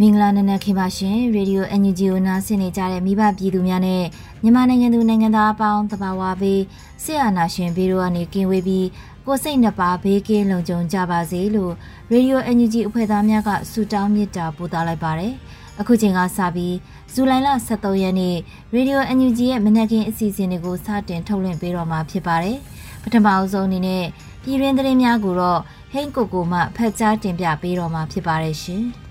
မင်္ဂလာနံနက်ခင်ပါရှင်ရေဒီယို NUG ကိုနားဆင်နေကြတဲ့မိဘပြည်သူများနဲ့မြန်မာနိုင်ငံသူနိုင်ငံသားအပေါင်းတဘာဝဘေးဆရာနာရှင်ဘေးတို့ကနေကင်းဝေးပြီးကိုစိတ်နှပါဘေးကင်းလုံခြုံကြပါစေလို့ရေဒီယို NUG အဖွဲ့သားများကဆုတောင်းမေတ္တာပို့သလိုက်ပါတယ်အခုချိန်ကစပြီးဇူလိုင်လ23ရက်နေ့ရေဒီယို NUG ရဲ့မနက်ခင်းအစီအစဉ်တွေကိုစတင်ထုတ်လွှင့်ပေးတော့မှာဖြစ်ပါတယ်ပထမအဆုံးအနေနဲ့ ပြည်တွင်းသတင်းများကိုတော့ဟိန်းကိုကိုမှဖတ်ကြားတင်ပြပေးတော့မှာဖြစ်ပါတယ်ရှင်။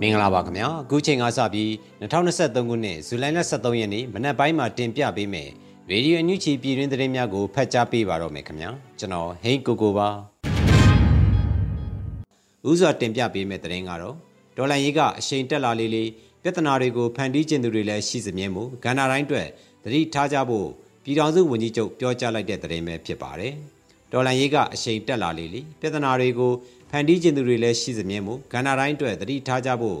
မင်္ဂလာပါခင်ဗျာအခုချိန်ကစပြီး2023ခုနှစ်ဇူလိုင်လ23ရက်နေ့မနက်ပိုင်းမှာတင်ပြပေးမယ်ရေဒီယိုအန်ယူချီပြည်တွင်းသတင်းများကိုဖတ်ကြားပေးပါတော့မယ်ခင်ဗျာကျွန်တော်ဟိန်းကိုကိုပါဥစွာတင်ပြပေးမယ့်သတင်းကတော့ဒေါ်လာရေးကအရှိန်တက်လာလေးလေးပြဿနာတွေကိုဖန်တီးခြင်းသူတွေလည်းရှိစမြဲမှုကဏ္ဍတိုင်းအတွက်သတိထားကြဖို့ ပြည်ထောင်စုဝန်ကြီးချုပ်ပြောကြားလိုက်တဲ့သတင်းပဲဖြစ်ပါတယ်ဒေါ်လာရေးကအရှိန်တက်လာလေးလေးပြဿနာတွေကိုဖန်တီးခြင်းသူတွေလည်းရှိစမြဲမှုကဏ္ဍတိုင်းအတွက်သတိထားကြဖို့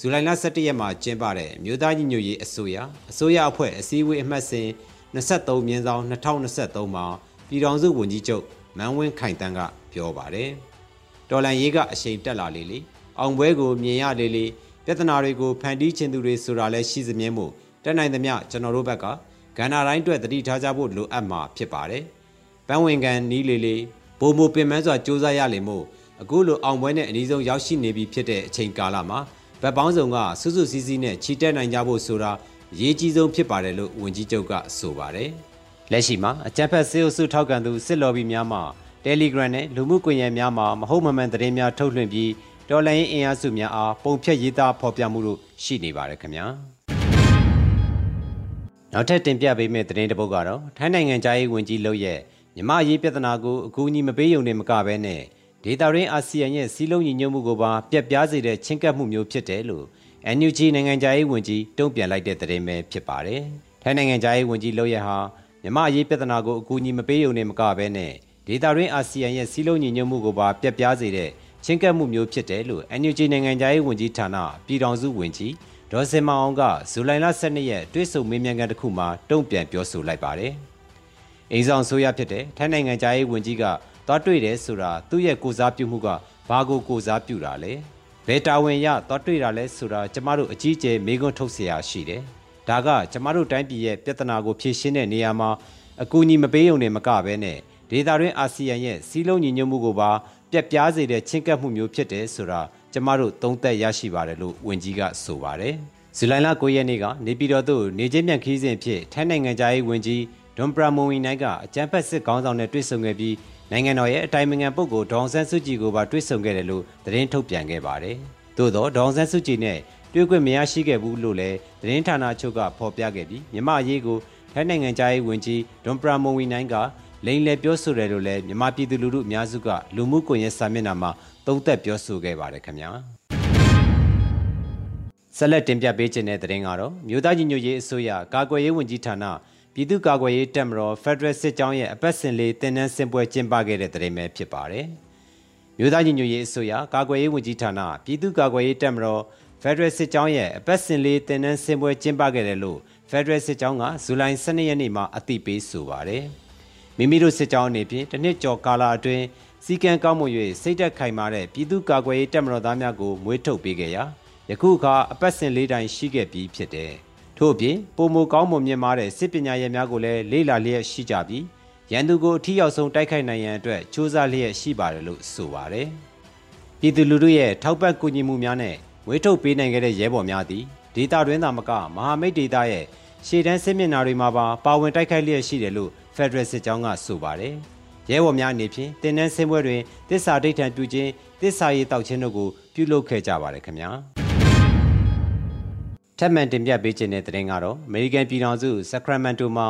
ဇူလိုင်လ17ရက်မှာကျင်းပတဲ့မြို့သားညီညွတ်ရေးအစိုးရအစိုးရအဖွဲ့အစည်းအဝေးအမှတ်စဉ်23မြင်းဆောင်2023မှာပြည်ထောင်စုဝန်ကြီးချုပ်မန်းဝင်းခိုင်တန်းကပြောပါတယ်။တော်လန်ရေးကအရှိန်တက်လာလေလေအောင်ပွဲကိုမြင်ရလေလေပြဿနာတွေကိုဖန်တီးခြင်းသူတွေဆိုတာလည်းရှိစမြဲမှုတက်နိုင်သမျှကျွန်တော်တို့ဘက်က ကဏ္ဍတိုင်းအတွက်သတိထားကြဖို့လိုအပ်မှာဖြစ်ပါတယ်။ပန်းဝင်ကန်နီးလေလေဘိုးမိုပင်မန်းစွာစ조사ရလေမို့အခုလိုအောင်ပွဲနဲ့အနည်းဆုံးရောက်ရှိနေပြီဖြစ်တဲ့အချိန်ကာလမှာဗတ်ပေါင်းဆောင်ကစွစွစည်းစည်းနဲ့ချီတက်နိုင်ကြဖို့ဆိုတာအရေးကြီးဆုံးဖြစ်ပါတယ်လို့ဝန်ကြီးချုပ်ကဆိုပါတယ်။လက်ရှိမှာအကြံဖက်စေအုပ်စုထောက်ခံသူစစ်လော်ဘီများမှ Telegram နဲ့လူမှုကွန်ရက်များမှာမဟုတ်မမှန်သတင်းများထုတ်လွှင့်ပြီးတော်လိုင်းအင်အားစုများအားပုံဖြတ်ရေးသားဖော်ပြမှုတို့ရှိနေပါတယ်ခင်ဗျာ။ နောက်ထပ်တင်ပြပေးမယ့်သတင်းတစ်ပုဒ်ကတော့ထိုင်းနိုင်ငံသားရေးဝန်ကြီးလုပ်ရဲ့မြမရေးပြဿနာကိုအကူအညီမပေးုံနဲ့မကဘဲနဲ့ဒေတာရင်းအာဆီယံရဲ့စီးလုံးညီညွတ်မှုကိုပါပြက်ပြားစေတဲ့ချင်းကပ်မှုမျိုးဖြစ်တယ်လို့ NUG နိုင်ငံသားရေးဝန်ကြီးတုံ့ပြန်လိုက်တဲ့သတင်းပဲဖြစ်ပါတယ်။ထိုင်းနိုင်ငံသားရေးဝန်ကြီးလုပ်ရဟာမြမရေးပြဿနာကိုအကူအညီမပေးုံနဲ့မကဘဲနဲ့ဒေတာရင်းအာဆီယံရဲ့စီးလုံးညီညွတ်မှုကိုပါပြက်ပြားစေတဲ့ချင်းကပ်မှုမျိုးဖြစ်တယ်လို့ NUG နိုင်ငံသားရေးဝန်ကြီးဌာနပြည်ထောင်စုဝန်ကြီး ဒေါ်စင်မအောင်ကဇူလိုင်လ12ရက်တွဲဆုံမေးမြန်းခန်းတစ်ခုမှာတုံ့ပြန်ပြောဆိုလိုက်ပါတယ်။အိမ်ဆောင်ဆိုရဖြစ်တဲ့ထိုင်းနိုင်ငံသားရေးဝန်ကြီးကသွားတွေ့တယ်ဆိုတာသူ့ရဲ့ကိုစားပြုမှုကဘာကိုကိုစားပြုတာလဲဘယ်တာဝန်ရသွားတွေ့တာလဲဆိုတာကျမတို့အကြီးအကျယ်မေးခွန်းထုတ်เสียရရှိတယ်ဒါကကျမတို့တိုင်းပြည်ရဲ့ပြဿနာကိုဖြေရှင်းတဲ့နေရာမှာအကူအညီမပေးုံနဲ့မကဘဲနဲ့ဒေသတွင်းအာဆီယံရဲ့စီးလုံးညီညွတ်မှုကိုပါပြက်ပြားစေတဲ့ချင်းကပ်မှုမျိုးဖြစ်တယ်ဆိုတာ ကျမတို့သုံးသပ်ရရှိပါတယ်လို့ဝန်ကြီးကဆိုပါတယ်ဇူလိုင်လ9ရက်နေ့ကနေပြည်တော်သို့နေချင်းမြန်ခီးစဉ်ဖြစ်ထိုင်းနိုင်ငံသားရေးဝန်ကြီးဒွန်ပရာမွန်ဝီနိုင်ကအကြံဖက်စစ်ခေါင်းဆောင်နဲ့တွေ့ဆုံခဲ့ပြီးနိုင်ငံတော်ရဲ့အတိုင်ပင်ခံပုဂ္ဂိုလ်ဒေါအောင်ဆန်းစုကြည်ကိုပါတွေ့ဆုံခဲ့တယ်လို့သတင်းထုတ်ပြန်ခဲ့ပါတယ်။သို့သောဒေါအောင်ဆန်းစုကြည်နဲ့တွေ့ခွင့်မရရှိခဲ့ဘူးလို့လည်းသတင်းဌာနချုပ်ကဖော်ပြခဲ့ပြီးမြမအရေးကိုထိုင်းနိုင်ငံသားရေးဝန်ကြီးဒွန်ပရာမွန်ဝီနိုင်ကလိန်လည်ပြောဆိုတယ်လို့လည်းမြန်မာပြည်သူလူထုအများစုကလူမှုကွန်ရက်စာမျက်နှာမှာ သုံးသပ်ပြောဆိုခဲ့ပါတယ်ခင်ဗျာဆက်လက်တင်ပြပေးခြင်းတဲ့သတင်းကတော့မြို့သားညီညွတ်ရေးအစိုးရကာကွယ်ရေးဝန်ကြီးဌာနပြည်သူ့ကာကွယ်ရေးတပ်မတော် Federal စစ်ကြောင်းရဲ့အပတ်စဉ်လေးတင်နန်းစင်ပွဲကျင်းပခဲ့တဲ့တဲ့ပဲဖြစ်ပါတယ်။မြို့သားညီညွတ်ရေးအစိုးရကာကွယ်ရေးဝန်ကြီးဌာနပြည်သူ့ကာကွယ်ရေးတပ်မတော် Federal စစ်ကြောင်းရဲ့အပတ်စဉ်လေးတင်နန်းစင်ပွဲကျင်းပခဲ့တယ်လို့ Federal စစ်ကြောင်းကဇူလိုင်12ရက်နေ့မှာအသိပေးဆိုပါတယ်။မိမိတို့စစ်ကြောင်းအနေဖြင့်တစ်နှစ်ကျော်ကာလအတွင်း စီကံကောင်းမွန်၍စိတ်သက်ခိုင်မာတဲ့ပြည်သူ့ကာကွယ်ရေးတပ်မတော်သားများကိုမွေးထုတ်ပေးခဲ့ရာယခုအခါအပတ်စဉ်လေးတိုင်းရှိခဲ့ပြီးဖြစ်တယ်။ထို့အပြင်ပုံမကောင်းမွန်မြင့်မားတဲ့စစ်ပညာရေးများကိုလည်းလေ့လာလျက်ရှိကြပြီးရရန်သူကိုအထီးရောက်ဆုံးတိုက်ခိုက်နိုင်ရန်အတွက်စ조사လျက်ရှိပါတယ်လို့ဆိုပါတယ်။ပြည်သူလူထုရဲ့ထောက်ပံ့ကူညီမှုများနဲ့ဝေထုတ်ပေးနိုင်ခဲ့တဲ့ရဲဘော်များသည်ဒေတာတွင်သာမကမဟာမိတ်ဒေတာရဲ့ရှေ့တန်းစစ်မျက်နှာတွေမှာပါပါဝင်တိုက်ခိုက်လျက်ရှိတယ်လို့ဖက်ဒရယ်စစ်ကြောင်းကဆိုပါတယ်။ ရဲဘော်များအနေဖြင့်တင်နန်းစင်းပွဲတွင်တစ္ဆာဒိဋ္ဌံပြုခြင်းတစ္ဆာရေးတောက်ခြင်းတို့ကိုပြုလုပ်ခဲ့ကြပါတယ်ခင်ဗျာ။ထပ်မံတင်ပြပေးခြင်းတဲ့တဲ့တင်ကတော့အမေရိကန်ပြည်ထောင်စုဆက်ခရမန်တိုမှာ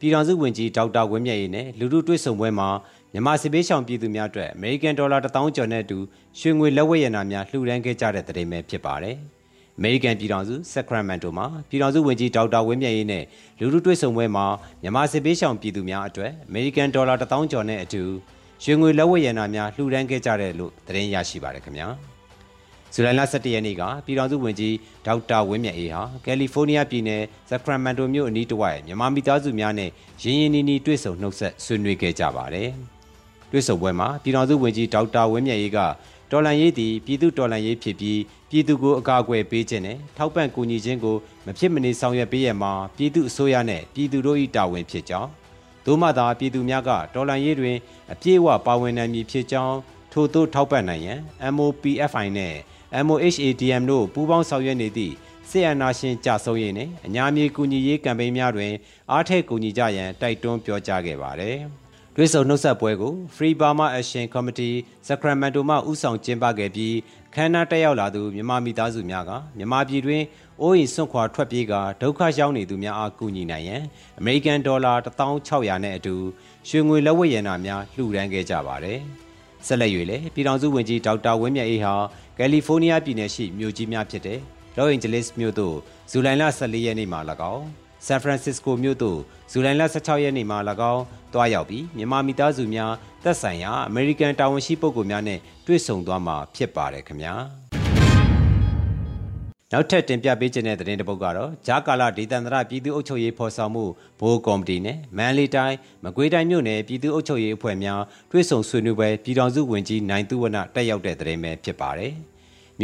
ပြည်ထောင်စုဝန်ကြီးဒေါက်တာဝင်းမြတ်ရေးနဲ့လူထုတွေ့ဆုံပွဲမှာမြန်မာစစ်ပေးဆောင်ပြည်သူများအတွက်အမေရိကန်ဒေါ်လာ1000ကျော်နဲ့အတူရွှေငွေလက်ဝဲရနာများလှူဒန်းခဲ့ကြတဲ့တဲ့တင်ပဲဖြစ်ပါတယ်။ အမေရိကန်ပြည်ထောင်စုဆက်ခရမန်တိုမှာပြည်ထောင်စုဝန်ကြီးဒေါက်တာဝင်းမြတ်ရေးနဲ့လူလူတွေ့ဆုံပွဲမှာမြန်မာစစ်ပေးဆောင်ပြည်သူများအတွက်အမေရိကန်ဒေါ်လာ1000ကျော်နဲ့အတူရွှေငွေလက်ဝတ်ရတနာများလှူဒန်းခဲ့ကြတယ်လို့သတင်းရရှိပါရခင်ဗျာဇူလိုင်လ17ရက်နေ့ကပြည်ထောင်စုဝန်ကြီးဒေါက်တာဝင်းမြတ်အေးဟာကယ်လီဖိုးနီးယားပြည်နယ်ဆက်ခရမန်တိုမြို့အနီးတစ်ဝိုက်မြန်မာမိသားစုများနဲ့ရင်းရင်းနှီးနှီးတွေ့ဆုံနှုတ်ဆက်ဆွေးနွေးခဲ့ကြပါတယ်။တွေ့ဆုံပွဲမှာပြည်ထောင်စုဝန်ကြီးဒေါက်တာဝင်းမြတ်အေးကတော်လန်ရေးသည်ပြည်သူတော်လန်ရေးဖြစ်ပြီး ပြည်သူကိုအကာအကွယ်ပေးခြင်းနဲ့ထောက်ပံ့ကူညီခြင်းကိုမဖြစ်မနေဆောင်ရွက်ပေးရမှာပြည်သူအစိုးရနဲ့ပြည်သူတို့၏တာဝန်ဖြစ်ကြောင်းသို့မှသာပြည်သူများကတော်လန်ရေးတွင်အပြည့်အဝပါဝင်နိုင်မည်ဖြစ်ကြောင်းထို့သို့ထောက်ပံ့နိုင်ရန် MOPFI နဲ့ MOHADM တို့ပူးပေါင်းဆောင်ရွက်နေသည့်ဆေးအနာရှင်ကြဆုံးရေးနဲ့အညာမြေကူညီရေးကမ်ပိန်းများတွင်အားထည့်ကူညီကြရန်တိုက်တွန်းပြောကြားခဲ့ပါတယ်။ တွဲဆုံနှုတ်ဆက်ပွဲကို Free Burma Action Committee Sacramento မှဦးဆောင်ကျင်းပခဲ့ပြီးခမ်းနားတက်ရောက်လာသူမြန်မာမိသားစုများကမြန်မာပြည်တွင်အိုးအိမ်စွန့်ခွာထွက်ပြေးကဒုက္ခရောက်နေသူများအားကူညီနိုင်ရန်အမေရိကန်ဒေါ်လာ1600နဲ့အတူရွှေငွေလက်ဝတ်ရတနာများလှူဒန်းခဲ့ကြပါတယ်။ဆက်လက်၍လည်းပြည်ထောင်စုဝန်ကြီးဒေါက်တာဝင်းမြတ်အေးဟာကယ်လီဖိုးနီးယားပြည်နယ်ရှိမြို့ကြီးများဖြစ်တဲ့လော့အင်ဂျလိစ်မြို့သို့ဇူလိုင်လ14ရက်နေ့မှာ၎င်း ဆန်ဖရန်စစ္စကိုမြို့သို့ဇူလိုင်လ16ရက်နေ့မှာ၎င်းတွားရောက်ပြီးမြန်မာမိသားစုများသက်ဆိုင်ရာအမေရိကန်တာဝန်ရှိပုဂ္ဂိုလ်များနဲ့တွေ့ဆုံသွားမှာဖြစ်ပါတယ်ခင်ဗျာနောက်ထပ်တင်ပြပေးခြင်းတဲ့သတင်းတစ်ပုဒ်ကတော့ဂျာကာလာဒေသန္တရပြည်သူ့အုပ်ချုပ်ရေးဖော်ဆောင်မှုဘိုးကော်မတီနဲ့မန်လီတိုင်းမကွေးတိုင်းမြို့နယ်ပြည်သူ့အုပ်ချုပ်ရေးအဖွဲ့များတွေ့ဆုံဆွေးနွေးပွဲပြည်ထောင်စုဝန်ကြီးနိုင်သူဝနတက်ရောက်တဲ့သတင်းပဲဖြစ်ပါတယ်။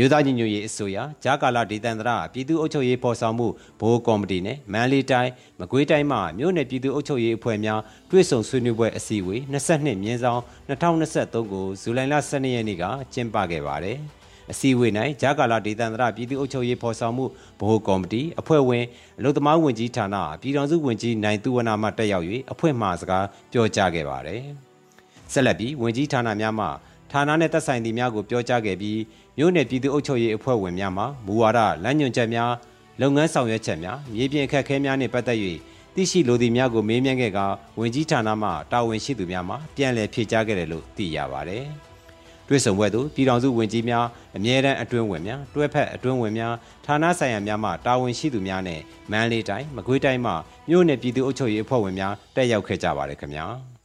မြို့သားညီညွတ်ရေးအစိုးရဂျာကာလာဒေသန္တရပြည်သူ့အုပ်ချုပ်ရေးဖော်ဆောင်မှုဘိုးကော်မတီနဲ့မန်လေးတိုင်းမကွေးတိုင်းမှမြို့နယ်ပြည်သူ့အုပ်ချုပ်ရေးအဖွဲ့များတွဲဆုံဆွေးနွေးပွဲအစည်းအဝေး22မြင်းဆောင်2023ကိုဇူလိုင်လ12ရက်နေ့ကကျင်းပခဲ့ပါတယ်။အစည်းအဝေး၌ဂျာကာလာဒေသန္တရပြည်သူ့အုပ်ချုပ်ရေးဖော်ဆောင်မှုဗဟိုကော်မတီအဖွဲ့ဝင်အလုသမားဝန်ကြီးဌာနပြည်ထောင်စုဝန်ကြီးနိုင်သူဝနာမှတက်ရောက်၍အဖွဲ့မှစကားပြောကြားခဲ့ပါတယ်။ဆက်လက်ပြီးဝန်ကြီးဌာနများမှ ဌာနနဲ့သက်ဆိုင်သူများကိုပြောကြားခဲ့ပြီးမြို့နယ်ပြည်သူ့အုပ်ချုပ်ရေးအဖွဲ့ဝင်များမှမူဝါဒလမ်းညွှန်ချက်များလုပ်ငန်းဆောင်ရွက်ချက်များမြေပြင်အခက်အခဲများနှင့်ပတ်သက်၍သိရှိလိုသည့်များကိုမေးမြန်းခဲ့ကဝင်ကြီးဌာနမှတာဝန်ရှိသူများမှပြန်လည်ဖြေကြားခဲ့တယ်လို့သိရပါတယ်။တွဲဆုံပွဲသို့ပြည်ထောင်စုဝန်ကြီးများအမြဲတမ်းအတွင်းဝင်များတွဲဖက်အတွင်းဝင်များဌာနဆိုင်ရာများမှတာဝန်ရှိသူများနဲ့မန္တလေးတိုင်းမကွေးတိုင်းမှမြို့နယ်ပြည်သူ့အုပ်ချုပ်ရေးအဖွဲ့ဝင်များတက်ရောက်ခဲ့ကြပါတယ်ခင်ဗျာ။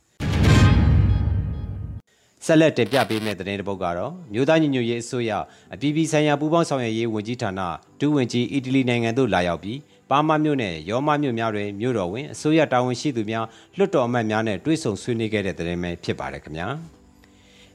ဆက်လက်တင်ပြပေးမယ့်သတင်းတစ်ပုဒ်ကတော့မြို့သားညီညွတ်ရေးအစိုးရအပြည်ပြည်ဆိုင်ရာပူးပေါင်းဆောင်ရွက်ရေးဝန်ကြီးဌာနဒုဝန်ကြီးအီတလီနိုင်ငံသို့လာရောက်ပြီးပါမမြို့နယ်ရောမမြို့များတွင်မြို့တော်ဝင်အစိုးရတာဝန်ရှိသူများလွှတ်တော်အမတ်များနဲ့တွေ့ဆုံဆွေးနွေးခဲ့တဲ့သတင်းပဲဖြစ်ပါတယ်ခင်ဗျာ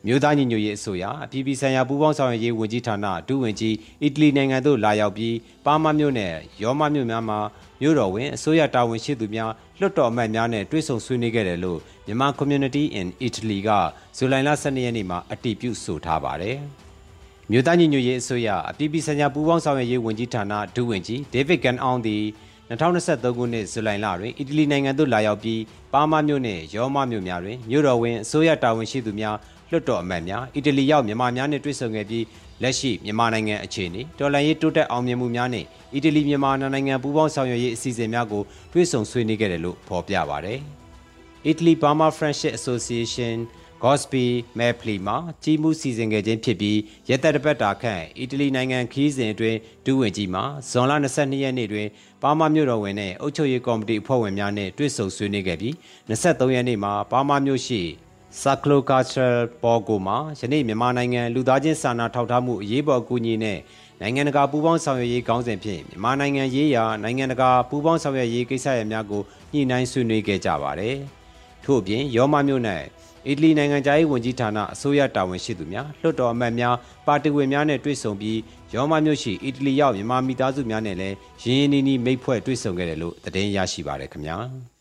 မြို့သားညီညွတ်ရေးအစိုးရအပြည်ပြည်ဆိုင်ရာပူးပေါင်းဆောင်ရွက်ရေးဝန်ကြီးဌာနဒုဝန်ကြီးအီတလီနိုင်ငံသို့လာရောက်ပြီးပါမမြို့နယ်ရောမမြို့များမှာ မြို့တော်ဝင်အစိုးရတာဝန်ရှိသူများလွှတ်တော်အမတ်များနဲ့တွေ့ဆုံဆွေးနွေးခဲ့တယ်လို့မြန်မာ Community in Italy ကဇူလိုင်လ12ရက်နေ့မှာအတည်ပြုဆိုထားပါတယ်။မြို့သားညီညွတ်ရေးအစိုးရအပြည်ပြည်ဆိုင်ရာပူးပေါင်းဆောင်ရွက်ရေးဝန်ကြီးဌာနဒုဝန်ကြီးဒေးဗစ်ကန်အောင်သည်2023ခုနှစ်ဇူလိုင်လတွင်အီတလီနိုင်ငံသို့လာရောက်ပြီးပါမာမြို့နှင့်ရောမမြို့များတွင်မြို့တော်ဝင်အစိုးရတာဝန်ရှိသူများလွှတ်တော်အမတ်များအီတလီရောက်မြန်မာများနှင့်တွေ့ဆုံခဲ့ပြီး လက်ရှိမြန်မာနိုင်ငံအခြေအနေတော်လှန်ရေးတိုးတက်အောင်မြင်မှုများနဲ့အီတလီမြန်မာနိုင်ငံပူးပေါင်းဆောင်ရွက်ရေးအစီအစဉ်များကိုတွေ့ဆုံဆွေးနွေးခဲ့တယ်လို့ဖော်ပြပါဗျ။ Italy Burma Friendship Association Gosby Mepli မှာကြီးမှုစီစဉ်ခဲ့ခြင်းဖြစ်ပြီးရက်သက်တပတ်တာခန့်အီတလီနိုင်ငံခီးစဉ်အတွင်းဒုဝန်ကြီးမှာဇွန်လ22ရက်နေ့တွင်ပါမာမြို့တော်ဝင်နဲ့အုပ်ချုပ်ရေးကော်မတီအဖွဲ့ဝင်များနဲ့တွေ့ဆုံဆွေးနွေးခဲ့ပြီး23ရက်နေ့မှာပါမာမြို့ရှိ Circular Cultural ပေါ်ကိုမှာယနေ့မြန်မာနိုင်ငံလူသားချင်းစာနာထောက်ထားမှုအရေးပေါ်အကူအညီနဲ့နိုင်ငံတကာပူးပေါင်းဆောင်ရွက်ရေးခေါင်းစဉ်ဖြင့်မြန်မာနိုင်ငံရေးရာနိုင်ငံတကာပူးပေါင်းဆောင်ရွက်ရေးကိစ္စရပ်များကိုညှိနှိုင်းဆွေးနွေးခဲ့ကြပါတယ်။ထို့အပြင်ရောမမြို့၌အီတလီနိုင်ငံသားရေးဝန်ကြီးဌာနအစိုးရတာဝန်ရှိသူများလွှတ်တော်အမတ်များပါတီဝင်များနဲ့တွေ့ဆုံပြီးရောမမြို့ရှိအီတလီရောက်မြန်မာမိသားစုများနဲ့လည်းရင်းရင်းနှီးနှီးမိတ်ဖွဲ့တွေ့ဆုံခဲ့တယ်လို့သတင်းရရှိပါရခင်ဗျာ။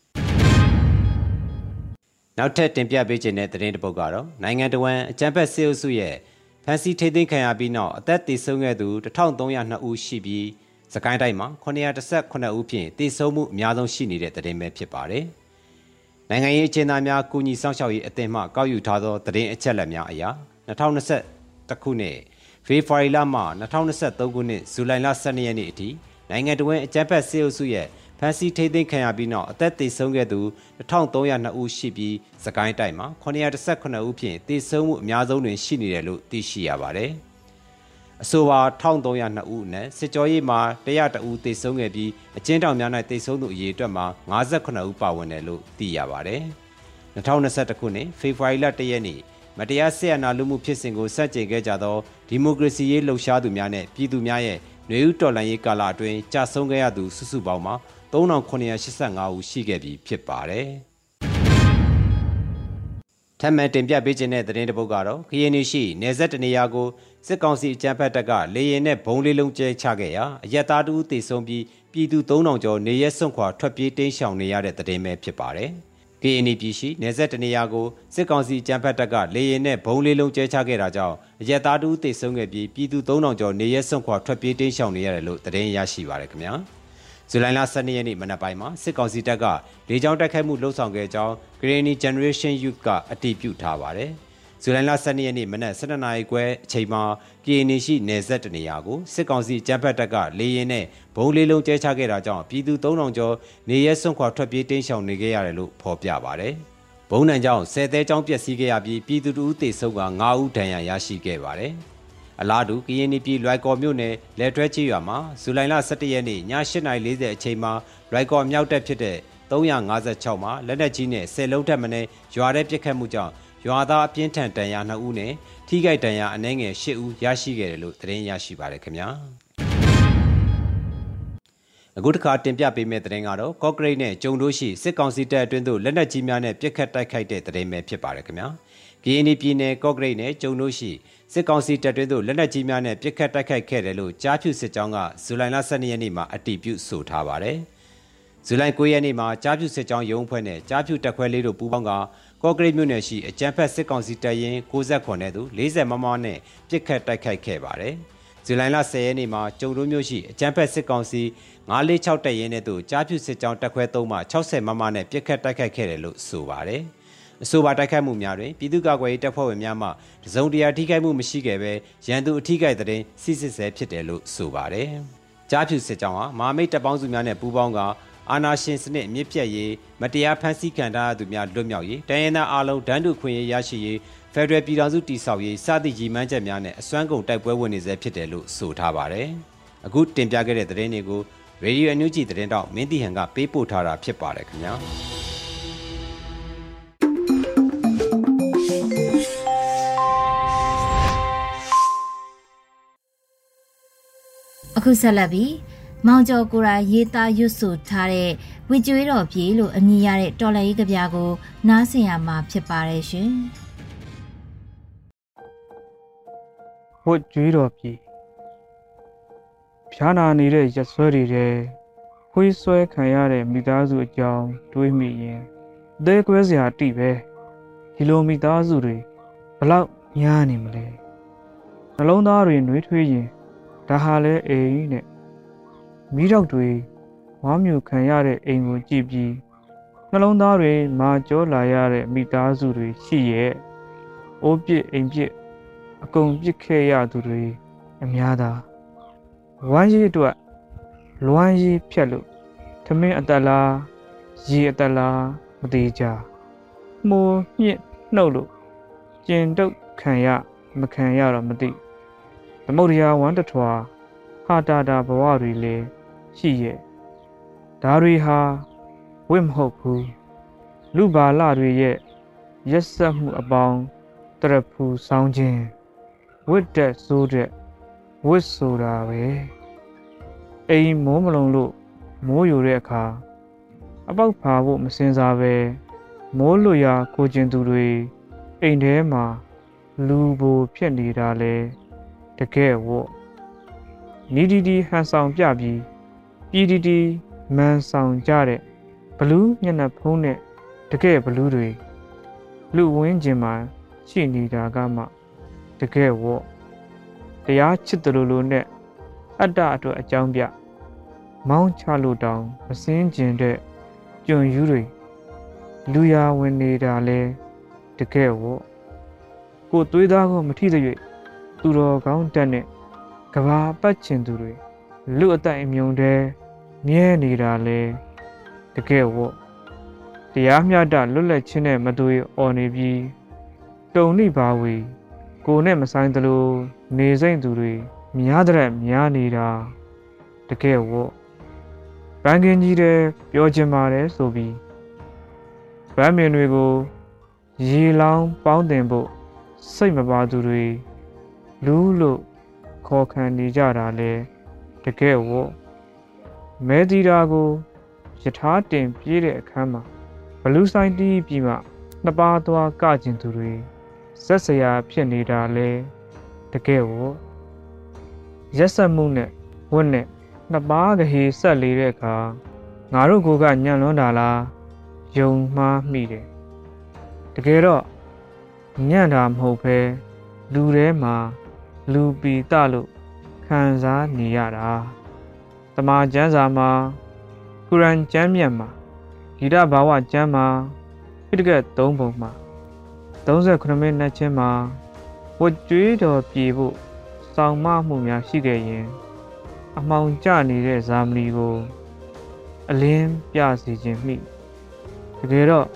နောက်ထပ်တင်ပြပေးခြင်းတဲ့သတင်းတစ်ပုဒ်ကတော့နိုင်ငံတော်ဝန်အကြံဖက်စေအုပ်စုရဲ့ဖန်စီထိသိမ်းခံရပြီးနောက်အသက်သေဆုံးခဲ့သူ1302ဦးရှိပြီးစကိုင်းတိုင်းမှာ918ဦးဖြင့်သေဆုံးမှုအများဆုံးရှိနေတဲ့သတင်းပဲဖြစ်ပါတယ်။နိုင်ငံရေးအခြေအနေများကုညီဆောင်ရှောက်ရေးအသင်းမှကောက်ယူထားသောသတင်းအချက်အလက်များအရ2021ခုနှစ်ဖေဖော်ဝါရီလမှ2023ခုနှစ်ဇူလိုင်လ12ရက်နေ့အထိနိုင်ငံတော်ဝန်အကြံဖက်စေအုပ်စုရဲ့ ဖန်စီထိသိမ်းခံရပြီးနောက်အသက်သေဆုံးခဲ့သူ1302ဦးရှိပြီးစကိုင်းတိုင်းမှာ918ဦးဖြင့်သေဆုံးမှုအများဆုံးတွင်ရှိနေတယ်လို့သိရှိရပါတယ်။အဆိုပါ1302ဦးနဲ့စစ်ကြောရေးမှာ100ဦးသေဆုံးခဲ့ပြီးအကျဉ်းထောင်များ၌သေဆုံးသူအရေအတွက်မှာ58ဦးပါဝင်တယ်လို့သိရပါတယ်။2021ခုနှစ်ဖေဖော်ဝါရီလ1ရက်နေ့မတရားဆက်အနာလူမှုဖြစ်စဉ်ကိုစတင်ခဲ့ကြသောဒီမိုကရေစီရေးလှုပ်ရှားသူများနဲ့ပြည်သူများရဲ့ နှွေဦးတော်လှန်ရေးကာလအတွင်းကြာဆုံးခဲ့ရသူစုစုပေါင်းမှာ3985ဦးရှိခဲ့ပြီဖြစ်ပါတယ်။ထပ်မံတင်ပြပေးခြင်းတဲ့သတင်းတပုတ်ကတော့ခရီးနီရှိနေဆက်တနေရာကိုစစ်ကောင်စီအကြမ်းဖက်တပ်ကလေရင်နဲ့ဘုံလေးလုံးကျဲချခဲ့ရာအရက်သားတူတေဆုံးပြီးပြည်သူ3000ကျော်နေရက်စွန့်ခွာထွက်ပြေးတိမ်းရှောင်နေရတဲ့သတင်းပဲဖြစ်ပါတယ်။ KNY ပြည်ရှိနေဆက်တနေရာကိုစစ်ကောင်စီကြမ်းဖက်တပ်ကလေရင်နဲ့ဘုံလေးလုံးကျဲချခဲ့တာကြောင့်အရက်သားတူတေဆုံးခဲ့ပြီးပြည်သူ3000ကျော်နေရက်စွန့်ခွာထွက်ပြေးတိမ်းရှောင်နေရတယ်လို့သတင်းရရှိပါရခင်ဗျာ။ဇူလိုင်လ12ရက်နေ့မနက်ပိုင်းမှာစစ်ကောင်စီတပ်ကလေကြောင်းတိုက်ခိုက်မှုလှုံ့ဆော်ခဲ့ကြောင်း Granny Generation Youth ကအတည်ပြုထားပါတယ်။ ဇူလိုင်လ12ရက်နေ့မနက်12နာရီခွဲအချိန်မှာပြည်နေရှိနယ်စပ်တနေရာကိုစစ်ကောင်စီကြမ်းဖက်တပ်ကလေရင်နဲ့ဘုံလေးလုံးကျဲချခဲ့တာကြောင့်ပြည်သူ3000ကျော်နေရဲစွန့်ခွာထွက်ပြေးတိမ်းရှောင်နေခဲ့ရတယ်လို့ဖော်ပြပါတယ်။ဘုံနံကြောင့်10သဲကျောင်းပျက်စီးခဲ့ရပြီးပြည်သူတို့သေဆုံးက9ဦးဒဏ်ရာရရှိခဲ့ပါတယ်။အလားတူကရင်ပြည်လွိုက်ကော်မြို့နယ်လက်တွဲချေးရွာမှာဇူလိုင်လ17ရက်နေ့ည8:40အချိန်မှာလွိုက်ကော်မြောက်တက်ဖြစ်တဲ့356မှာလက်နက်ကြီးနဲ့10လုံးထက်မနည်းရွာတဲ့ပစ်ခတ်မှုကြောင့် ရွာသားအပြင်းထန်တန်ရာ2ဦးနဲ့ထိခိုက်တန်ရာအနည်းငယ်10ဦးရရှိခဲ့တယ်လို့သတင်းရရှိပါရခင်ဗျာအခုတစ်ခါတင်ပြပေးမယ့်သတင်းကတော့ကော့ဂရိတ်နဲ့ကျုံတို့ရှိစစ်ကောင်စီတပ်အတွင်းသို့လက်နက်ကြီးများနဲ့ပစ်ခတ်တိုက်ခိုက်တဲ့သတင်းပဲဖြစ်ပါတယ်ခင်ဗျာ။ကရင်ပြည်နယ်ကော့ဂရိတ်နဲ့ကျုံတို့ရှိစစ်ကောင်စီတပ်တွင်းသို့လက်နက်ကြီးများနဲ့ပစ်ခတ်တိုက်ခိုက်ခဲ့တယ်လို့ကြားဖြူစစ်ကြောင်းကဇူလိုင်လ12ရက်နေ့မှာအတည်ပြုဆိုထားပါတယ်။ဇူလိုင်9ရက်နေ့မှာကြားဖြူစစ်ကြောင်းရုံးဖွဲ့နဲ့ကြားဖြူတပ်ခွဲလေးတို့ပူးပေါင်းက ကော့ဂရိတ်မြို့နယ်ရှိအကြမ်းဖက်စစ်ကောင်စီတပ်ရင်း69နဲ့သူ40မမနဲ့ပစ်ခတ်တိုက်ခိုက်ခဲ့ပါတယ်။ဇူလိုင်လ10ရက်နေ့မှာကျုံတို့မြို့ရှိအကြမ်းဖက်စစ်ကောင်စီ946တပ်ရင်းနဲ့သူကြားဖြူစစ်ကြောင်းတပ်ခွဲ3မှ60မမနဲ့ပစ်ခတ်တိုက်ခိုက်ခဲ့တယ်လို့ဆိုပါတယ်။အဆိုပါတိုက်ခိုက်မှုများတွင်ပြည်သူ့ကာကွယ်ရေးတပ်ဖွဲ့ဝင်များမှတစုံတရာထိခိုက်မှုမရှိခဲ့ဘဲရန်သူအထိခိုက်တဲ့စစ်စစ်ဆဲဖြစ်တယ်လို့ဆိုပါတယ်။ကြားဖြူစစ်ကြောင်းဟာမာမိတ်တပ်ပေါင်းစုများနဲ့ပူးပေါင်းက အာနာရှင်စနစ်အမြင့်ပြတ်ရေးမတရားဖန်ဆီးခံထားရသူများလွတ်မြောက်ရေးတိုင်းရင်းသားအလုံးဒန်းတူခွင့်ရေးရရှိရေးဖက်ဒရယ်ပြည်ထောင်စုတည်ဆောက်ရေးစသည့်ရည်မှန်းချက်များနဲ့အစွမ်းကုန်တိုက်ပွဲဝင်နေဆဲဖြစ်တယ်လို့ဆိုထားပါတယ်။အခုတင်ပြခဲ့တဲ့သတင်းတွေကို Radio NUG သတင်းတောက်မင်းတီဟန်ကပေးပို့ထားတာဖြစ်ပါတယ်ခင်ဗျာ။အခုဆက်လက်ပြီး မောင်ကျော်ကိုရာရေးသားရွတ်ဆိုထားတဲ့ဝီကျွေးတော်ပြေလို့အမည်ရတဲ့တော်လည်ရေးကြပြကို နားဆင်ရမှာဖြစ်ပါတယ်ရှင်။ဝတ်ကျွေးတော်ပြေဖြားနာနေတဲ့ရက်ဆွဲတွေတဲ့ခွေးဆွဲခံရတဲ့မိသားစုအကြောင်းတွေးမိရင်အသေးကွဲစရာတိပဲဒီလိုမိသားစုတွေဘလောက်များနေမလဲနှလုံးသားတွေနှွေးထွေးရင်ဒါဟာလဲအိမ်နဲ့ မိတော့တွေဝါမျိုးခံရတဲ့အိမ်ကိုကြည့်ပြီးနှလုံးသားတွေမာကြောလာရတဲ့မိသားစုတွေရှိရဲ့အိုးပြစ်အိမ်ပြစ်အကုန်ပြစ်ခဲ့ရသူတွေအများသာဝမ်းရည်အတွက်လွမ်းရည်ဖြတ်လို့ထမင်းအသက်လားရေအသက်လားမသေးကြမှုညှစ်နှုတ်လို့ကျင်တုတ်ခံရမခံရတော့မသိသမုဒ္ဒရာဝမ်းတထွာဟာတာတာဘဝတွေလည်း ရှိရဲ့ဒါတွေဟာဝိမဟုတ်ဘူးလူပါလတွေရဲ့ရက်ဆက်မှုအပေါင်းတရဖူဆောင်းခြင်းဝစ်တက်ဆိုးတဲ့ဝစ်ဆိုတာပဲအိမ်မိုးမလုံလို့မိုးယူတဲ့အခါအပေါက်ဖာဖို့မစင်စားပဲမိုးလွရာကိုကျင်သူတွေအိမ်ထဲမှာလူဘိုဖြစ်နေတာလဲတကယ်ဝတ်နီဒီဒီဟန်ဆောင်ပြပြီး ပြည်ဒီဒီမန်ဆောင်ကြတဲ့ဘလူးမျက်နှာဖုံးတဲ့တကယ်ဘလူးတွေလူဝင်းကျင်မှာရှိနေတာကမှတကယ်ဝေါ့တရားချစ်တယ်လို့လို့နဲ့အတ္တအတွက်အကြောင်းပြမောင်းချလို့တောင်မစင်းကျင်တဲ့ကြွန်ယူတွေလူရဝင်နေတာလဲတကယ်ဝေါ့ကိုသွေးသားကိုမထိသရွေ့သူတော်ကောင်းတက်နဲ့ကဘာပတ်ချင်သူတွေ လူအတိုင်အမြုံတဲ့မြဲနေတာလဲတကယ်ဝေါ့တရားမျှတလွတ်လပ်ခြင်းနဲ့မသွေအော်နေပြီးတုံလိပါဝေကိုနဲ့မဆိုင်သလိုနေစိမ့်သူတွေများတဲ့များနေတာတကယ်ဝေါ့ဘန်ကင်ကြီးတဲ့ပြောချင်ပါတယ်ဆိုပြီးဗမ်းမင်တွေကိုရေလောင်းပေါင်းတင်ဖို့စိတ်မပါသူတွေလူလို့ခေါ်ခံနေကြတာလဲ တကယ်ဝေါ့မဲတီတာကိုယထာတင်ပြေးတဲ့အခန်းမှာဘလူးဆိုင်တီးပြီးမှနှစ်ပါးသွားကကျင်သူတွေဆက်စရာဖြစ်နေတာလဲတကယ်ဝေါ့ရက်ဆက်မှုနဲ့ဝတ်နဲ့နှစ်ပါးကလေးဆက်လေတဲ့အခါငါတို့ကိုကညံ့လွန်းတာလားယုံမှားမိတယ်တကယ်တော့ညံ့တာမဟုတ်ပဲလူထဲမှာလူပီတလို့ ခံစားနေရတာတမာကျမ်းစာမှာကုရ်အန်ကျမ်းမြတ်မှာဂီတဘာဝကျမ်းမှာပိဋကတ်၃ပုံမှာ38မိနစ်ချင်းမှာဝတ်ကြွေးတော်ပြေဖို့စောင့်မမှုများရှိခဲ့ရင် အမှောင်ကျနေတဲ့ဇာမဏီကို အလင်းပြစီခြင်းမိတကယ်တော့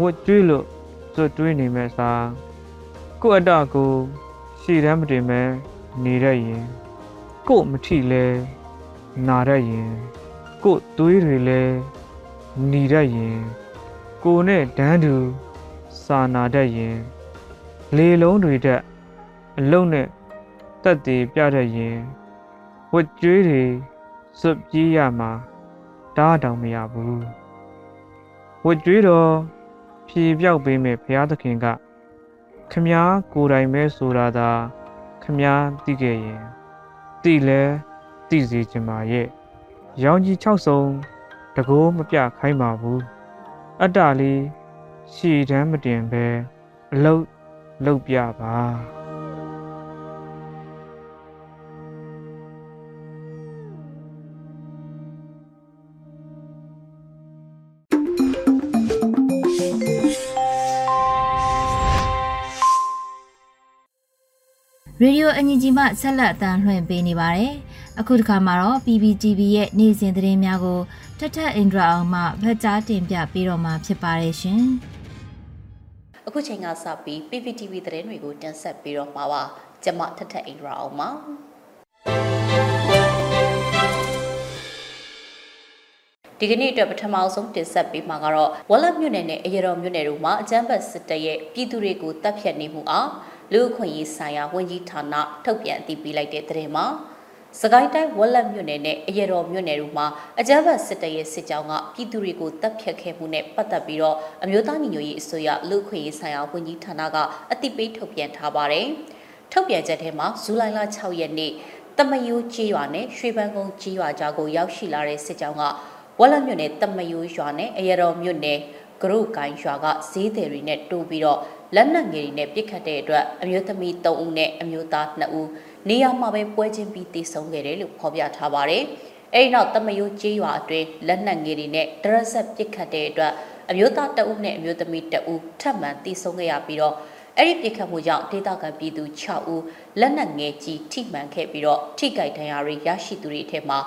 ဝတ်ကြွေးလို့စွတ်တွေးနေမဲ့စာကိုယ့်အတ္တကိုရှေ့တန်းမတင်မဲနေရရင် ကို့မထီလဲနာရရင်ကို့သွေးတွေလဲหนีတတ်ရင်ကိုနဲ့ဒန်းတူစာနာတတ်ရင်လေလုံးတွေတက်အလုံးနဲ့တက်တည်ပြတတ်ရင်ဝတ်ကြွေးတွေစွပ်ပြေးရမှာတားတောင်မရဘူးဝတ်ကြွေးတော့ဖြေပြောက်ပေးမဲ့ဘုရားသခင်ကခမားကိုယ်တိုင်ပဲဆိုတာသာခမားသိခဲ့ရင် သိလဲသိစေချင်ပါရဲ့ရောင်ကြီး6စုံတကိုးမပြခိုင်းပါဘူးအတ္တလေးရှည်တမ်းမတင်ပဲအလုတ်လုတ်ပြပါ ရေဒီယိုအန်ဂျီမှဆက်လက်အသံလွှင့်ပေးနေပါတယ်။အခုတစ်ခါမှာတော့ PPTV ရဲ့နေ့စဉ်သတင်းများကိုထထအင်ဒရာအောင်မှဖတ်ကြားတင်ပြပေးတော့မှာဖြစ်ပါတယ်ရှင်။အခုချိန်ကစပြီး PPTV သတင်းတွေကိုတင်ဆက်ပေးတော့မှာပါ။ကျွန်မထထအင်ဒရာအောင်ပါ။ဒီကနေ့အတွက်ပထမဆုံးတင်ဆက်ပေးမှာကတော့ဝက်လက်မြို့နယ်နဲ့အရတော်မြို့နယ်တို့မှာအကြမ်းဖက်စစ်တပ်ရဲ့ပြည်သူတွေကိုတပ်ဖြတ်နေမှုအား လူ့အခွင့်အရေးဆိုင်ရာဝန်ကြီးဌာနထုတ်ပြန်အသိပေးလိုက်တဲ့သတင်းမှာစကိုင်းတိုင်းဝက်လက်မြို့နယ်နဲ့အရတော်မြို့နယ်တို့မှာအကြမ်းဖက်စစ်တပ်ရဲ့စစ်ကြောင်းကပြည်သူတွေကိုတပ်ဖြတ်ခဲ့မှုနဲ့ပတ်သက်ပြီးတော့အမျိုးသားညီညွတ်ရေးအစိုးရလူ့အခွင့်အရေးဆိုင်ရာဝန်ကြီးဌာနကအသိပေးထုတ်ပြန်ထားပါတယ်။ထုတ်ပြန်ချက်ထဲမှာဇူလိုင်လ6ရက်နေ့တမယိုးကြေးရွာနဲ့ရွှေပန်းကုန်းကြေးရွာကြားကိုရောက်ရှိလာတဲ့စစ်ကြောင်းကဝက်လက်မြို့နယ်တမယိုးရွာနဲ့အရတော်မြို့နယ်ကရုကိုင်းရွာကဈေးသည်တွေနဲ့တိုးပြီးတော့ လက်နက်ငယ်တွေနဲ့ပြစ်ခတ်တဲ့အတွက်အမျိုးသမီး3ဦးနဲ့အမျိုးသား2ဦးနေရာမှာပဲပွဲချင်းပြီးတေဆုံးခဲ့တယ်လို့ဖော်ပြထားပါတယ်။အဲဒီနောက်တမယိုးကျေးရွာအတွင်းလက်နက်ငယ်တွေနဲ့ဒရက်ဆက်ပြစ်ခတ်တဲ့အတွက်အမျိုးသား2ဦးနဲ့အမျိုးသမီး2ဦးထပ်မံတေဆုံးခဲ့ရပြီးတော့အဲ့ဒီပြစ်ခတ်မှုကြောင့်ဒေသခံပြည်သူ6ဦးလက်နက်ငယ်ကြီးထိမှန်ခဲ့ပြီးတော့ထိကြိုက်ဒဏ်ရာတွေရရှိသူတွေထဲမှာ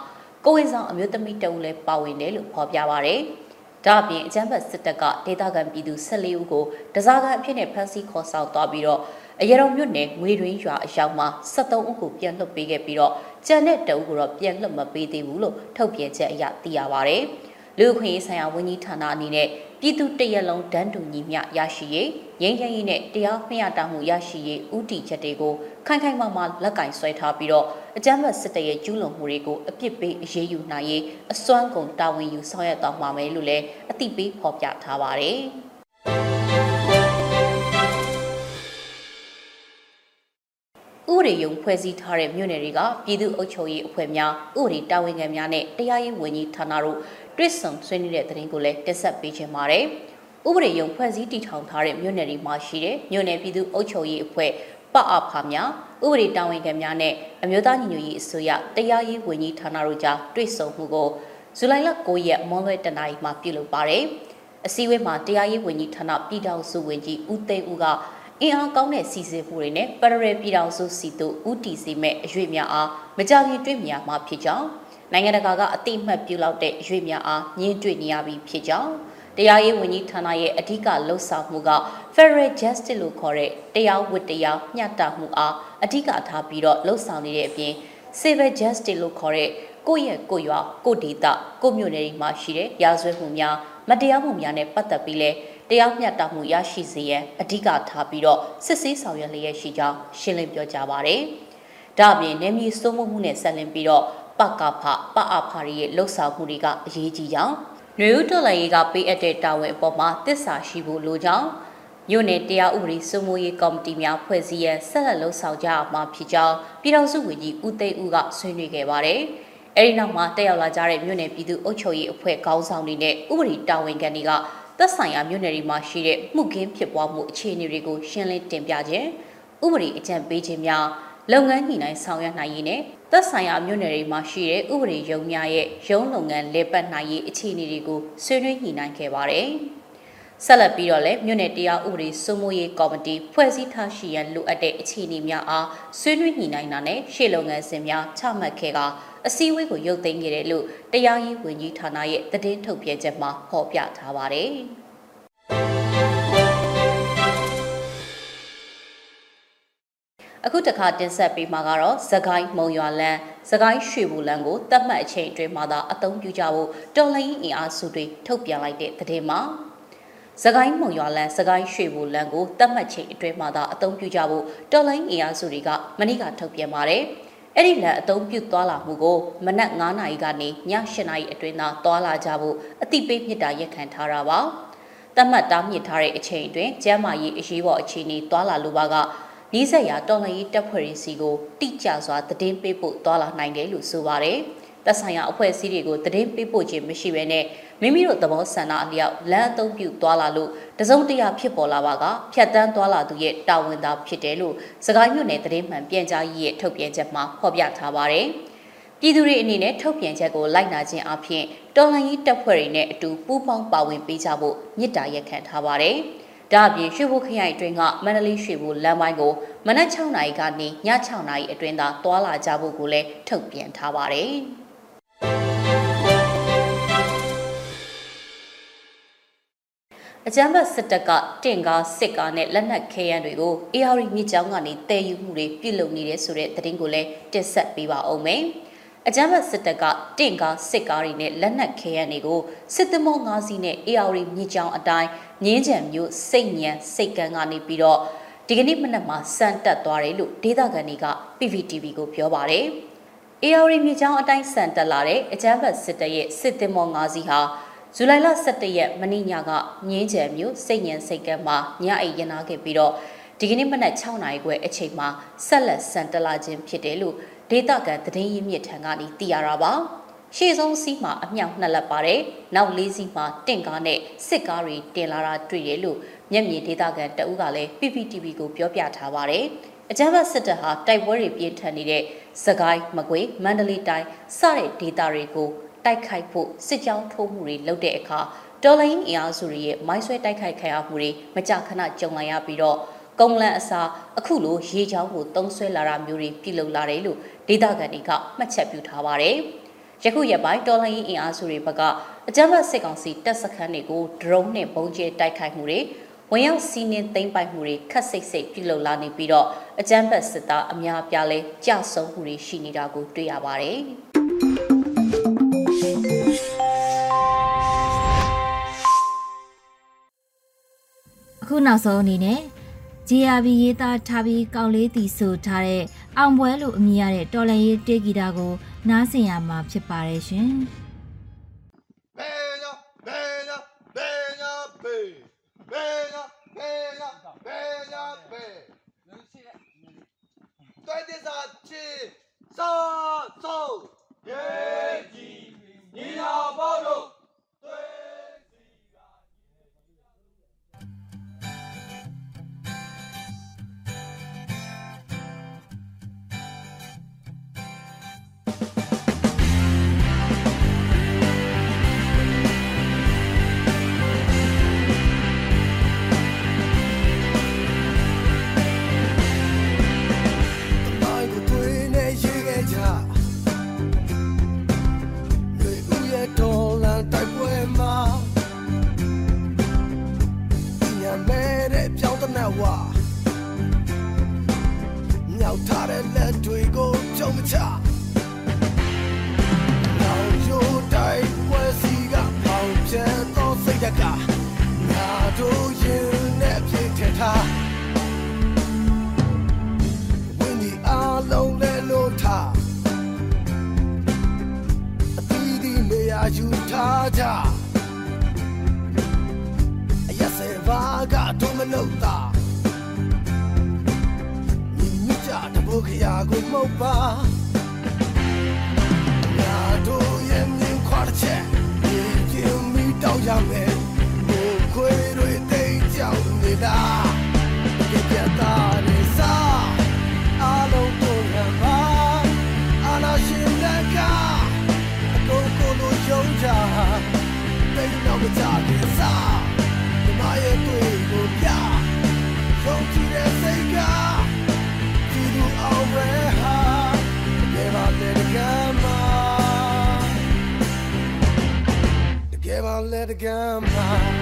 ကိုဝင်ဆောင်အမျိုးသမီး2ဦးလည်းပါဝင်တယ်လို့ဖော်ပြပါရယ်။ ဒါအပြင်အကြမ်းဖက်စစ်တပ်ကဒေသခံပြည်သူ14ဦးကိုတစားကန်အဖြစ်နဲ့ဖမ်းဆီးခေါ်ဆောင်သွားပြီးတော့အရတော်မြို့နယ်ငွေတွင်းရွာအရောက်မှာ73ဦးကိုပြန်လွှတ်ပေးခဲ့ပြီးတော့ကြံတဲ့တအုပ်ကိုတော့ပြန်လွှတ်မပေးသေးဘူးလို့ထုတ်ပြန်ချက်အရသိရပါဗျ။လူ့ခွင့်ရေးဆိုင်ရာဝန်ကြီးဌာနအနေနဲ့ပြည်သူတရက်လုံးဒန်းတူညီမျှရရှိရေး ငြိမ်းချမ်းရေးနဲ့တရားမျှတမှုရရှိရေးဥတီချက်တွေကိုခိုင်ခိုင်မာမာလက်ကင်ဆွဲထားပြီးတော့အကြမ်းဖက်စစ်တပ်ရဲ့ကျူးလွန်မှုတွေကိုအပြစ်ပေးအရေးယူနိုင်ရေးအစွမ်းကုန်တာဝန်ယူဆောင်ရွက်သွားမှာမယ်လို့လည်းအသိပေးဖော်ပြထားပါတယ်။ဥပဒေယုံဖွဲ့စည်းထားတဲ့မြို့နယ်တွေကပြည်သူ့အုပ်ချုပ်ရေးအဖွဲ့များဥပဒေတာဝန်ခံများနဲ့တရားရေးဝန်ကြီးဌာနတို့တွစ်ဆုံဆွေးနွေးတဲ့သတင်းကိုလည်းတက်ဆက်ပေးခြင်းပါတယ်။ ဥပဒေယုံဖွဲ့စည်းတည်ထောင်ထားတဲ့မြို့နယ်တွေမှာရှိတဲ့မြို့နယ်ပြည်သူ့အုပ်ချုပ်ရေးအဖွဲ့ပအဖများဥပဒေတာဝန်ခံများနဲ့အမျိုးသားညီညွတ်ရေးအစိုးရတရားရေးဝန်ကြီးဌာနတို့ကြားတွေ့ဆုံမှုကိုဇူလိုင်လ9ရက်မွန်လွဲတနင်္လာနေ့မှာပြုလုပ်ပါတယ်။အစည်းအဝေးမှာတရားရေးဝန်ကြီးဌာနပြည်ထောင်စုဝန်ကြီးဦးသိန်းဦးကအင်အားကောင်းတဲ့စီစဉ်မှုတွေနဲ့ပရရယ်ပြည်ထောင်စုစီတို့ဦးတည်စေမဲ့အရွေ့များအားမကြောက်ရင်တွေ့မြင်မှာဖြစ်ကြောင်းနိုင်ငံတကာကအတိအမှတ်ပြုလောက်တဲ့အရွေ့များအားညှင်းတွေ့နေရပြီဖြစ်ကြောင်း တရားရေးဝန်ကြီးဌာနရဲ့အဓိကလှုပ်ဆောင်မှုက Federal Justice လို့ခေါ်တဲ့တရားဝတ်တရားမျှတမှုအားအဓိကထားပြီးတော့လှုပ်ဆောင်နေတဲ့အပြင် Civil Justice လို့ခေါ်တဲ့ကိုယ့်ရဲ့ကိုယ်ရွာကိုဒေတာကိုမြို့နယ်တွေမှာရှိတဲ့ရာဇဝတ်မှုများမတရားမှုများနဲ့ပတ်သက်ပြီးလဲတရားမျှတမှုရရှိစေရန်အဓိကထားပြီးတော့စစ်ဆေးဆောင်ရွက်လျက်ရှိကြောင်းရှင်းလင်းပြောကြားပါရယ်။ဒါ့အပြင်နေမီစိုးမှုမှုနဲ့ဆက်လင်းပြီးတော့ပကဖပအဖာရဲ့လှုပ်ဆောင်မှုတွေကအရေးကြီးကြောင်း နှွေဦးတော်လည်းကပေးအပ်တဲ့တာဝန်အပေါ်မှာတစ္ဆာရှိဖို့လိုကြောင်းမြို့နယ်တရားဥပဒေစိုးမိုးရေးကော်မတီများဖွဲ့စည်းရန်ဆက်လက်လှုပ်ဆောင်ကြရမှာဖြစ်ကြောင်းပြည်ထောင်စုဝန်ကြီးဦးသိန်းဦးကဆွေးနွေးခဲ့ပါတယ်။အဲဒီနောက်မှာတက်ရောက်လာကြတဲ့မြို့နယ်ပြည်သူ့အုပ်ချုပ်ရေးအဖွဲ့ခေါင်းဆောင်တွေနဲ့ဥပဒေတာဝန်ခံတွေကသက်ဆိုင်ရာမြို့နယ်တွေမှာရှိတဲ့မှုခင်းဖြစ်ပွားမှုအခြေအနေတွေကိုရှင်းလင်းတင်ပြခြင်းဥပဒေအကြံပေးခြင်းများလုပ်ငန်းညှိနှိုင်းဆောင်ရွက်နိုင်ရေးနဲ့ သက်ဆိုင်ရာမြို့နယ်တွေမှာရှိတဲ့ဥပဒေရုံးများရဲ့ရုံးလုပ်ငန်းလေပတ်နိုင်ရေးအခြေအနေတွေကိုဆွေးနွေးညှိနှိုင်းခဲ့ပါတယ်။ဆက်လက်ပြီးတော့လည်းမြို့နယ်တရားဥပဒေစိုးမိုးရေးကော်မတီဖွဲ့စည်းထားရှိရန်လိုအပ်တဲ့အခြေအနေများအားဆွေးနွေးညှိနှိုင်းတာနဲ့ရှေ့လုပ်ငန်းစဉ်များချမှတ်ခဲ့ကအစည်းအဝေးကိုရုပ်သိမ်းခဲ့တယ်လို့တရားရေးဝန်ကြီးဌာနရဲ့သတင်းထုတ်ပြန်ချက်မှာဖော်ပြထားပါတယ်။ အခုတခါတင်ဆက်ပေးမှာကတော့သခိုင်းမုံရွာလန်းသခိုင်းရွှေဘူလန်းကိုတတ်မှတ်အချိန်အတွင်းမှာသာအသုံးပြုကြဖို့တော်လိုင်းအင်အားစုတွေထုတ်ပြန်လိုက်တဲ့သတင်းမှာသခိုင်းမုံရွာလန်းသခိုင်းရွှေဘူလန်းကိုတတ်မှတ်ချိန်အတွင်းမှာသာအသုံးပြုကြဖို့တော်လိုင်းအင်အားစုတွေကမနေ့ကထုတ်ပြန်ပါတယ်အဲ့ဒီလန်အသုံးပြုသွားလာမှုကိုမနက်9နာရီကနေည8နာရီအတွင်းသာသွားလာကြဖို့အတိပေးမြစ်တာရက်ခံထားတာပါ။တတ်မှတ်တားမြစ်ထားတဲ့အချိန်အတွင်းကျမ်းမာရေးအရေးပေါ်အခြေအနေသွားလာလိုပါက နီးစပ်ရာတော်လှန်ရေးတပ်ဖွဲ့တွေစီကိုတိကျစွာသတင်းပေးဖို့တွာလာနိုင်တယ်လို့ဆိုပါတယ်။သက်ဆိုင်ရာအဖွဲ့အစည်းတွေကိုသတင်းပေးဖို့ခြင်းမရှိဘဲနဲ့မိမိတို့သဘောဆန္ဒအလျောက်လမ်းအသုံးပြုသွားလာလို့တစုံတရာဖြစ်ပေါ်လာပါကဖြတ်တန်းသွားလာသူရဲ့တာဝန်သာဖြစ်တယ်လို့စကိုင်းမြို့နယ်သတင်းမှန်ပြန်ကြားရေးရဲ့ထုတ်ပြန်ချက်မှာဖော်ပြထားပါတယ်။ပြည်သူတွေအနေနဲ့ထုတ်ပြန်ချက်ကိုလိုက်နာခြင်းအပြင်တော်လှန်ရေးတပ်ဖွဲ့တွေနဲ့အတူပူးပေါင်းပါဝင်ပေးကြဖို့မြစ်တာရက်ခံထားပါတယ်။ ဒါအပြင်ရွှေဘိုခရိုင်အတွင်းကမန္တလေးရွှေဘိုလမ်းပိုင်းကိုမနက်6နာရီကနေည6နာရီအတွင်းသာတွာလာကြဖို့ကိုလည်းထုတ်ပြန်ထားပါတယ်။အကြမ်းဖက်စစ်တပ်ကတင့်ကားစစ်ကားနဲ့လက်နက်ခဲယမ်းတွေကို AR မြစ်ကြောင်းကနေတည်ယူမှုတွေပြုလုပ်နေတဲ့ဆိုတဲ့သတင်းကိုလည်းတင်ဆက်ပေးပါအောင်မယ်။ အကြမ်းဖက်စစ်တပ်ကတင့်ကားစစ်ကားတွေနဲ့လက်နက်ခဲယမ်းတွေကိုစစ်သမော၅စီးနဲ့ AR မြစ်ကြောင်းအတိုင်းငင်းချံမျိုးစိတ်ညံစိတ်ကန်းကနေပြီးတော့ဒီကနေ့မနက်မှာစံတက်သွားတယ်လို့ဒေသခံတွေက PVTV ကိုပြောပါတယ်။ AR မြစ်ကြောင်းအတိုင်းစံတက်လာတဲ့အကြမ်းဖက်စစ်တပ်ရဲ့စစ်သမော၅စီးဟာဇူလိုင်လ17ရက်မနေ့ညကငင်းချံမျိုးစိတ်ညံစိတ်ကန်းမှာညအိပ်ရနာခဲ့ပြီးတော့ဒီကနေ့မနက်6နာရီခွဲအချိန်မှာဆက်လက်စံတက်လာခြင်းဖြစ်တယ်လို့ ဒေသခံသတင်းရင်းမြစ်ထံကနေသိရတာပါရှေ့ဆုံးစီးမှာအမြောက်နှစ်လက်ပါတယ်နောက်လေးစီးမှာတင့်ကားနဲ့စစ်ကားတွေတင်လာတာတွေ့ရလို့မျက်မြင်ဒေသခံတအုပ်ကလည်း PPTV ကိုပြောပြထားပါတယ်အကြမ်းဖက်စစ်တပ်ဟာတိုက်ပွဲတွေပြင်းထန်နေတဲ့စကိုင်းမကွေးမန္တလေးတိုင်းစတဲ့ဒေသတွေကိုတိုက်ခိုက်ဖို့စစ်ကြောင်းထိုးမှုတွေလုပ်တဲ့အခါတော်လိုင်းအင်အားစုတွေရဲ့မိုင်းဆွဲတိုက်ခိုက်ခံရမှုတွေမကြာခဏကြုံလာရပြီးတော့ ကုန်းလန့်အစားအခုလိုရေချောင်းကိုတုံးဆွဲလာတာမျိုးတွေပြုလုပ်လာတယ်လို့ဒေသခံတွေကမှတ်ချက်ပြုထားပါတယ်။ယခုရက်ပိုင်းတော်လှန်ရေးအင်အားစုတွေဘက်ကအကြမ်းဖက်စစ်ကောင်စီတပ်စခန်းတွေကိုဒရုန်းနဲ့ပုံကျဲတိုက်ခိုက်မှုတွေဝင်ရောက်စီးနင်းသိမ်းပိုက်မှုတွေခက်စိတ်စိတ်ပြုလုပ်လာနေပြီးတော့အကြမ်းဖက်စစ်သားအများပြားလဲကြဆုံမှုတွေရှိနေတာကိုတွေ့ရပါတယ်။အခုနောက်ဆုံးအနေနဲ့ GRB ရေးသားထားပြီးကောက်လေးတီဆိုထားတဲ့အောင်ပွဲလို့အမည်ရတဲ့တော်လန်ရေးတေးဂီတာကိုနားဆင်ရမှာဖြစ်ပါတယ်ရှင်။ Let it come out.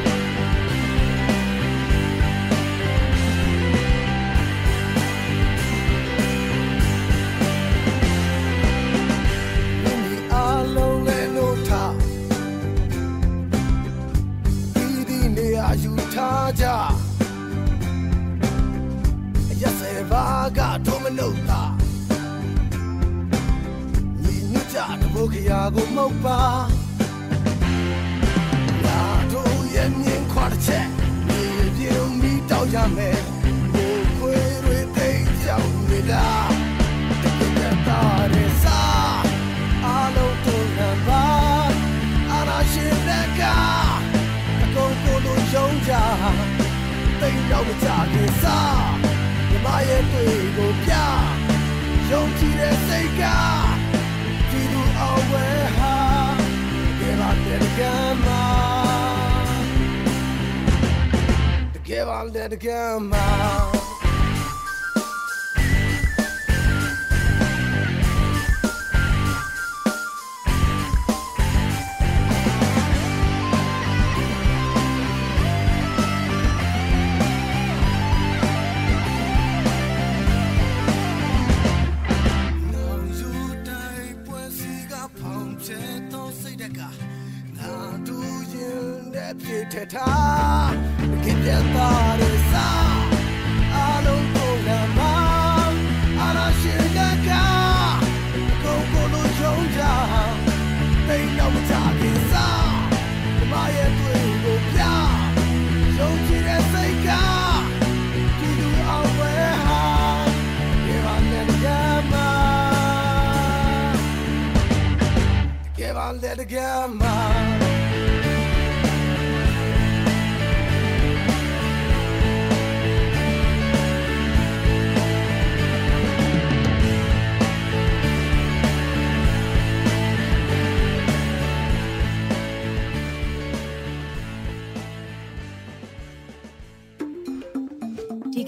ကြအရက်စေဘာကတော့မနှုတ်တာညီညွတ်ကြတဘုတ်ခရာကိုမှုတ်ပါလာတို့ရဲ့မြင်ခွာတစ်ချက်မြေပြုံမီတောက်ရမယ် သိမ်းတော့မကြခင်စားမြမရဲ့တွေ့ကိုပြယုံကြည်တဲ့စိတ်ကဒီလိုအဝဲဟာကဲပါတဲ့ကမ်း စိတ်တကငါတို့ရင်တဲ့ပြည့်ထထားကြည့်ပြတာရစားအလုံးကိုလာမအရာရှိတကကို that girl, my